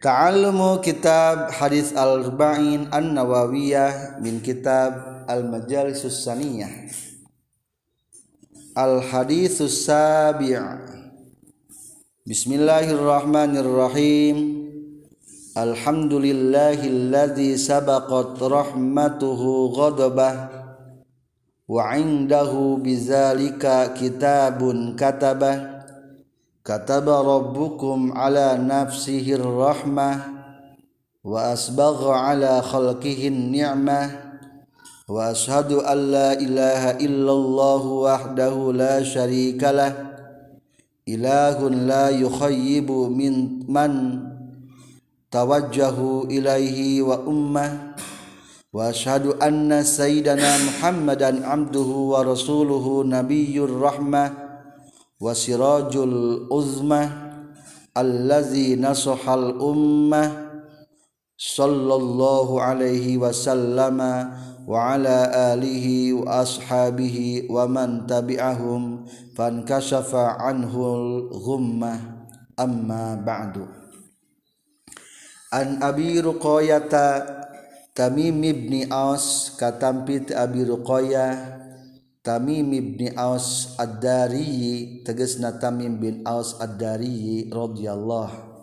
Ta'allumu kitab hadis al-arba'in an-nawawiyah min kitab al-majalisus saniyah Al-hadithus sabi' Bismillahirrahmanirrahim Alhamdulillahilladzi sabaqat rahmatuhu ghadabah Wa indahu bizalika kitabun katabah kataba rabbukum ala nafsihi rahmah wa asbagha ala khalqihi ni'mah wa ashadu an la ilaha illallah wahdahu la sharika lah ilahun la yukhayyibu min man tawajjahu ilaihi wa ummah wa ashadu anna sayyidana muhammadan abduhu wa rasuluhu nabiyyur rahmah wasirajul uzma allazi nasahal ummah sallallahu alaihi wasallama wa ala alihi wa ashabihi wa man tabi'ahum fan kashafa anhul ghummah amma ba'du an abi ruqayata tamim ibni aus katampit abi ruqayah Tamim ibn Aus Ad-Dari tegasna Tamim bin Aus Ad-Dari radhiyallahu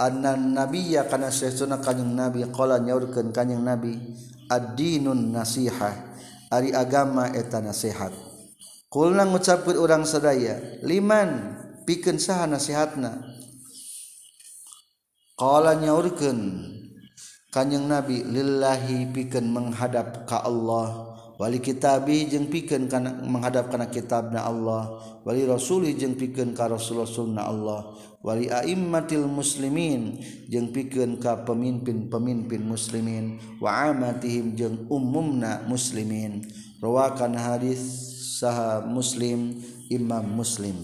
anna nabiyya kana sayyiduna kanjing nabi qala nyaurkeun kanjing nabi ad-dinun nasihah ari agama eta nasihat kulna ngucapkeun urang sadaya liman pikeun saha nasihatna qala nyaurkeun kanjing nabi lillahi pikeun menghadap ka Allah wali kitabi jeung pikeun kana menghadap kana kitabna Allah wali rasuli jeung pikeun ka rasul rasulna Allah wali aimmatil muslimin jeung pikeun ka pemimpin-pemimpin muslimin wa amatihim jeung umumna muslimin rawakan hadis saha muslim imam muslim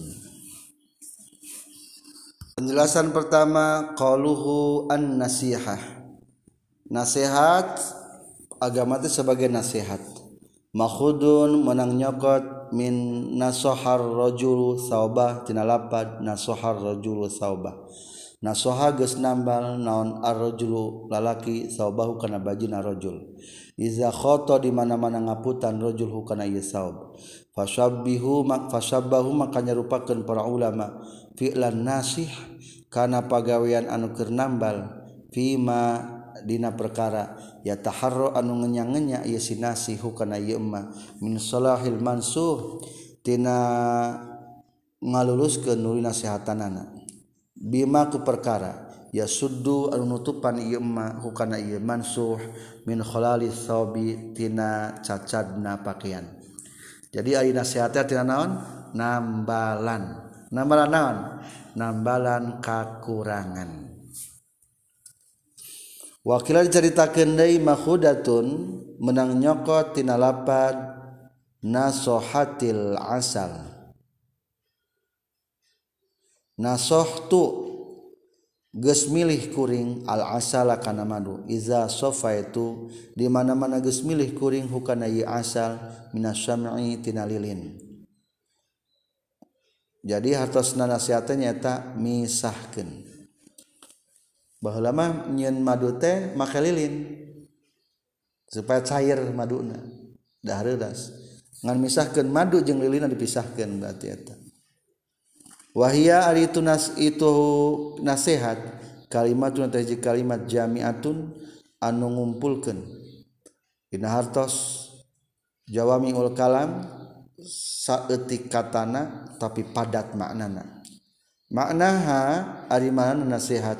Penjelasan pertama qaluhu an-nasihah. Nasihat agama itu sebagai nasihat Mahudun menang nyogot min nasoharrojulu sauobah tinlapad nasoharrojulu sauoba nasoha genambal naonarrojulu lalaki sauobahukana baji narojul Izakhoto dimana-mana ngaputanrojulhukanaob fayabihu fayaabahu makanya merupakan para ulama Filan nasihkana pagaweian anukernambal Vima dan perkara ya taharro anu nya-nya sinasi hukanatina ngalulus ke nuseatan anak bimaku perkara ya sudhu an utupan hukanamanbitina cacadna pakaian jadi a nasehati-hati naon nambalan nalan naon nambalan kakurangannya Wakilah diceritakan dari makhudatun menang nyokot tina lapad nasohatil asal. nasoh tu milih kuring al asal kana madu iza sofa itu di mana-mana geus kuring hukana ieu asal minasyam'i tina lilin. Jadi hartosna nasihatnya eta misahkeun lama in madulin supaya cair madunamisahkan madu jelilin dipisahkan nggakhatiwahia ari tunnas itu nasehat kalimat tun kalimat jammi atun anu ngumpulkan Iharos Jawaminingul Kalam saati kataana tapi padat maknana maknaha aman nasehat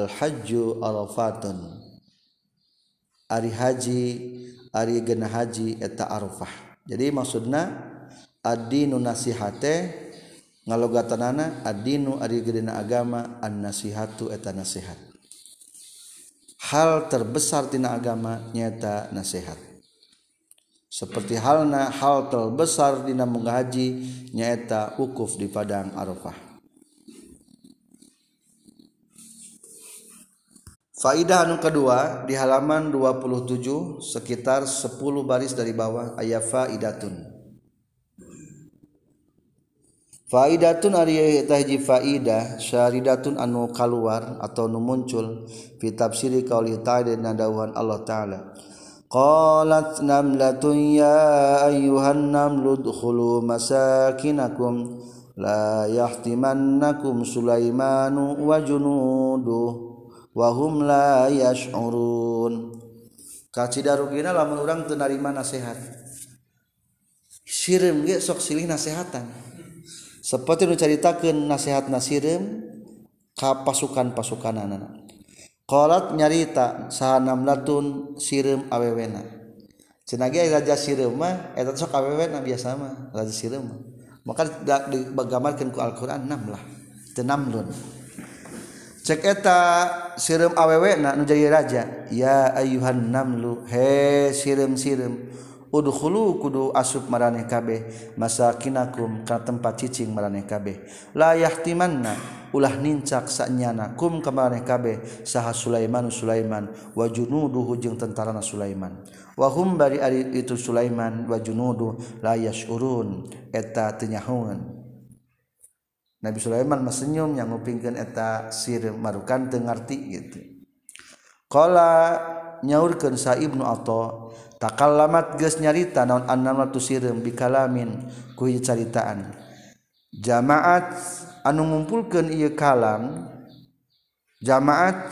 Haju alfaatan Ari Haji Arigenna Haji eta arrufah jadi maksudnya Adinu nasihati ngalogaatanana Adu Ari agama annasihattu eta nasehat hal terbesartina agama nyata nasehat seperti hal Nah hal terbesar dina mugah Haji nyaeta ukuf di padangarrufah Faidah anu kedua di halaman 27 sekitar 10 baris dari bawah ayat faidatun. Faidatun ari tahji faidah syaridatun anu kaluar atau Anu muncul fi tafsiri qauli ta'ala dan dawuhan Allah taala. Qalat namlatun ya ayyuhan namlu dkhulu masakinakum la yahtimannakum Sulaimanu wa junuduhu wahum la yash'urun rugina lamun urang teu narima nasehat sirim ge sok silih nasehatan seperti nu caritakeun nasihat nasirim ka pasukan-pasukanana qalat nyarita namlatun sirim awewena cenah ge raja sirim mah eta sok awewena biasa mah raja sirim mah maka digambarkeun ku Al-Qur'an namlah tenamlun seketa sirem awe wek na nujayi raja ya ayuhan Namlu he sim sirem Udukhulu kudu asub mareh kabeh, masa kinaumm ka tempat cicing mareh kabeh. layahti ulah nicak sa nyana kum kam mareh kabeh saha Sulaimanu Sulaiman, wajun nudu hujung tentarana Sulaiman. Wahum bari ari itu Sulaiman wajun nudu layas uruun eta tenyaan. Nabi Sulaiman mesenyumnyangupingkan eta sim marukan ngerti gitu nya kesa Ibnu atau takal lamat ge nyarita non600 sim bikalamin kuitaan jamaat anu mengumpulkan ia kallam jamaat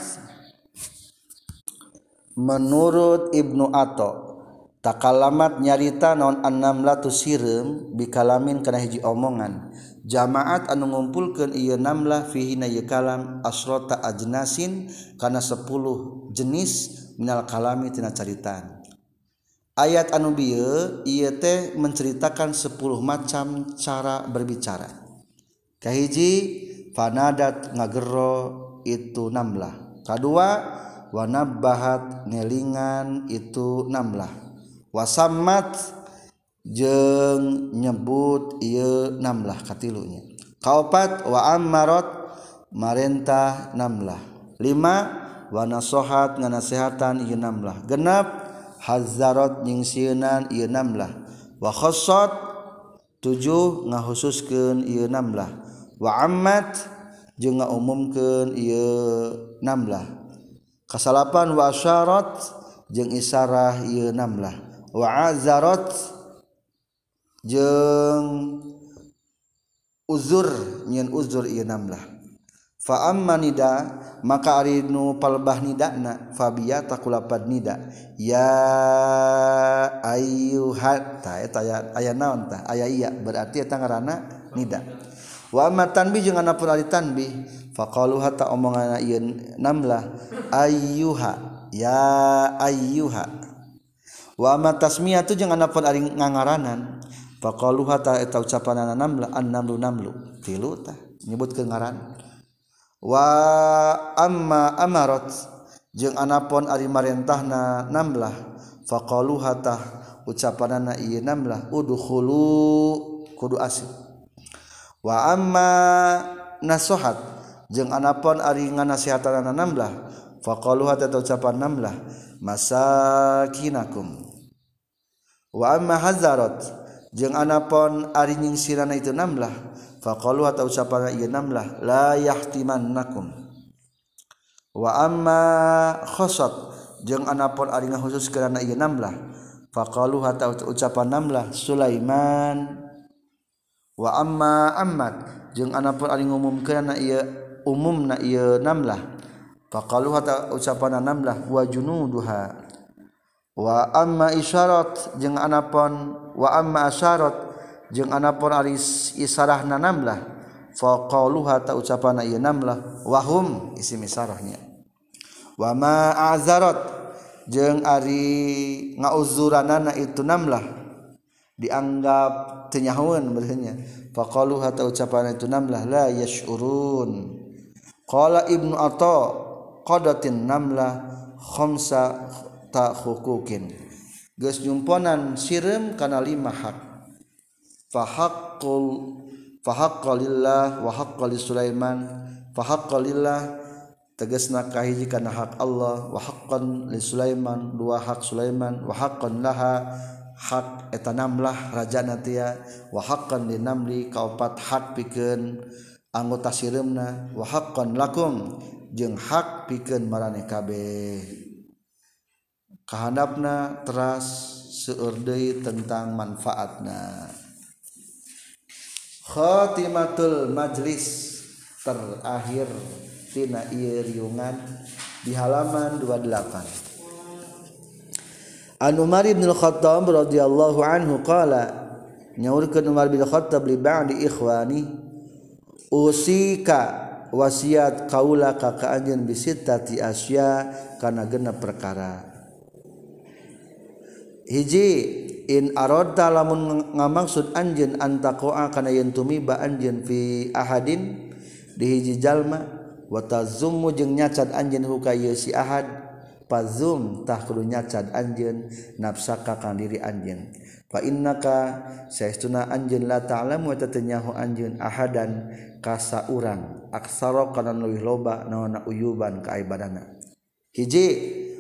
menurut Ibnu At takal lamat nyarita non600 sim bikalamin karenaji omongan jamaat anu mengumpulkan iaam lah fihinakalalam asrota aajsin karena 10 jenis menalkalamitinacartan ayat anubiye T menceritakan 10 macam cara berbicara kaiji fanadat Nggerro itu enam lah K2wananabahahat nelingan itu enamlah wasamat dan tiga jeng nyebut enam lahkatilunya kaupat waam marot Martahamlah lima Wanasohat nganaseatan yam lah genap hazarot nyingsinunan yam lah wakhootju ngakh ke yam lah wamad je nga umum ke am lah kasalapan wayaot jeng isyarah yamlah wazarot, jeng uzur nyen uzur ieu namlah fa amma maka ari nu palbah nidana fabia takulapad nida ya ayyuhat ta eta aya aya naon tah aya iya berarti eta ngaranna nida wa amma tanbi jeung anapun ari tanbi faqalu hatta omongana ieu namlah ayuha ya ayuha. wa amma tasmiyatu jeung anapun ari ngangaranan Faqaluha hata eta ucapanana namla annamlu namlu tilu ta nyebut ngaran wa amma amarat jeung anapon ari marentahna namlah faqaluha hata ucapanana ieu namlah udkhulu kudu asih wa amma nasohat jeung anapon ari nganasihatanana namlah hata eta ucapan masa masakinakum wa amma hazarat jeng anapon ari sirana itu namlah faqalu hatta ucapanna ieu namlah la yahtimannakum wa amma khosat jeng anapon ari ngahusus kana ieu namlah faqalu atau ucapan namlah Sulaiman wa amma ammat jeng anapun ari ngumumkeun na ieu umumna ieu namlah faqalu ucapan ucapanna namlah wa junuduha wa amma isyarat jeung anapon wa amma asyarat jeung anapon ari isarahna namlah fa qauluha ta ucapana ieu namlah wahum isi isarahnya wa ma azarat jeng ari ngauzuranana itu namlah dianggap tenyahuan berhenya fa qauluha ta ucapana itu namlah la yashurun qala ibnu ato qadatin namlah khamsa hukukin gesjuponan simkanalima hak fahaqu faha qlah Wahak Sulaiman pahaqlah tegesnakahijkan hak Allah waq Li Sulaiman dua hak Sulaiman wakon laha hak etanaam lah raja naiya wakon dinamli kaupat hak piken anggota simna waakkon lakum jeung hak piken meani kabe kahandapna teras seurdei tentang manfaatna khatimatul majlis terakhir tina riungan di halaman 28 An Umar bin Khattab radhiyallahu anhu qala nyaurkeun Umar bin Khattab li ba'di ikhwani usika wasiat kaula ka ka anjeun bisitati asya kana genep perkara hijji in aro lamun ngamaksud anjin ananta koa kana yen tumi baanj pi Ahin dihijijallma watta zum mujeng nyacat anjin huka siad pazoomtahlu nyaca anjin nafsaka kan diri anj fainnakauna anjin la taalanyahu anj aahadan kasauran aksara karena nuwih loba na na uyuban kaai ibaana hijji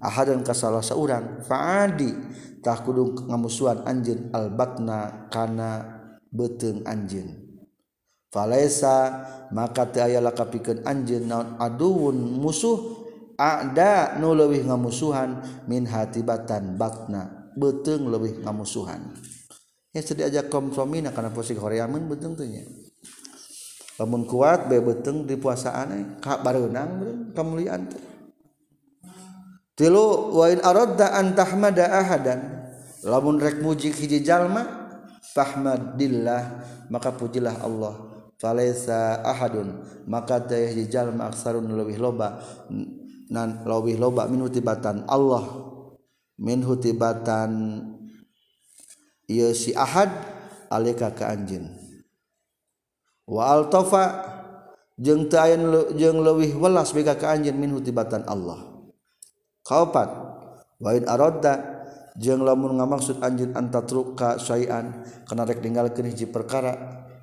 kas salah seorang Fadi tak kuung ngamusuhan anjing albaknakana beteng anjing maka tiaya laka pikir anjing naon adun musuh ada nu lebih ngamusuhan minhatibatan bakna beteng lebih ngamusuhan diajak kompmina karenanya namun kuat be beteng di puasa aneh Kak bareunang kemuliaan tilu wa in aradda an tahmada ahadan lamun rek muji hiji jalma fahmadillah maka pujilah Allah falaisa ahadun maka teh hiji jalma aksarun leuwih loba nan leuwih loba min hutibatan Allah min hutibatan ieu si ahad alika ka anjeun wa altafa jeung teu jeung leuwih welas bega ka anjeun min hutibatan Allah opat wa jeng lamunmaksud anj anta trukaaan kenarek tinggal ke iji perkara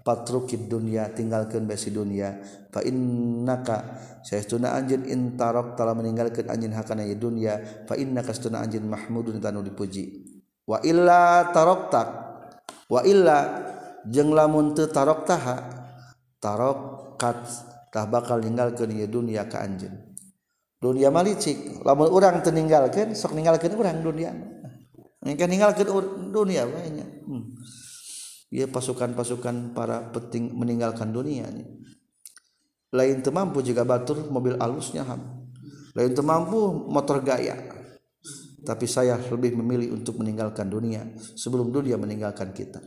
patrukki dunia tinggal ke besi dunia fanaka saya tun anj intarokta meninggalkan anjin hakana dunia anjin Mahmud dipuji watartak waila jeng lamunttar taha takattah bakal tinggal ke ni dunia ke anjin dunia malicik lamun orang teninggalkan sok ninggalkan orang dunia mereka ninggalkan dunia banyak hmm. ya pasukan-pasukan para peting meninggalkan dunia lain temampu juga batur mobil alusnya ham lain temampu motor gaya tapi saya lebih memilih untuk meninggalkan dunia sebelum dunia meninggalkan kita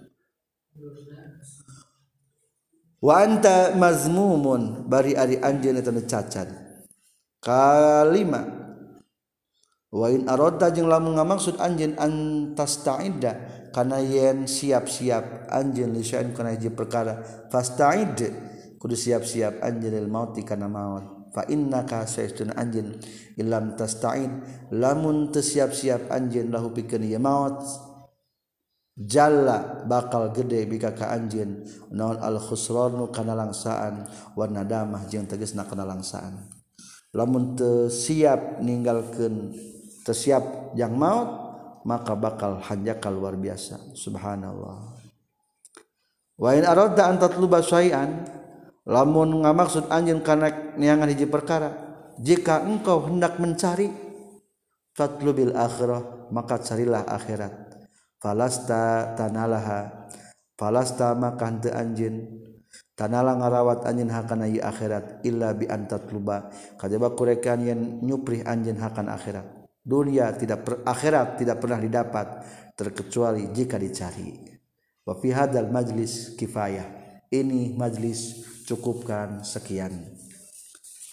wa anta mazmumun bari ari anjeun eta cacat kalima wain arota jeng lamun ngamaksud anjin antas ta'ida karena yen siap-siap anjin lisan karena hiji perkara fasta'id kudu siap-siap anjin lil mauti karena maut fa innaka saistun anjin ilam tasta'id lamun tesiap-siap anjin lahu pikeun ieu maut jalla bakal gede bika ka anjin naon al khusranu kana langsaan wa nadamah jeung tegasna kana langsaan lamun tersiap meninggalkan tersiap yang maut maka bakal hanjakal luar biasa Subhanaallah lamun ngamaksud anjing kanak niangan iji perkara Jika engkau hendak mencari tatlubiloh maka sarilah akhirat Falsta tanalaha Falsta makan te anjin, tanala ngarawat anjin hakana i akhirat illa bi antat luba kajaba kurekan yang nyuprih anjin hakan akhirat dunia tidak per, akhirat tidak pernah didapat terkecuali jika dicari wa fi hadal majlis kifayah ini majlis cukupkan sekian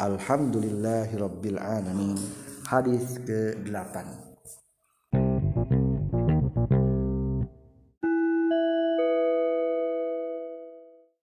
alhamdulillahirabbil alamin hadis ke-8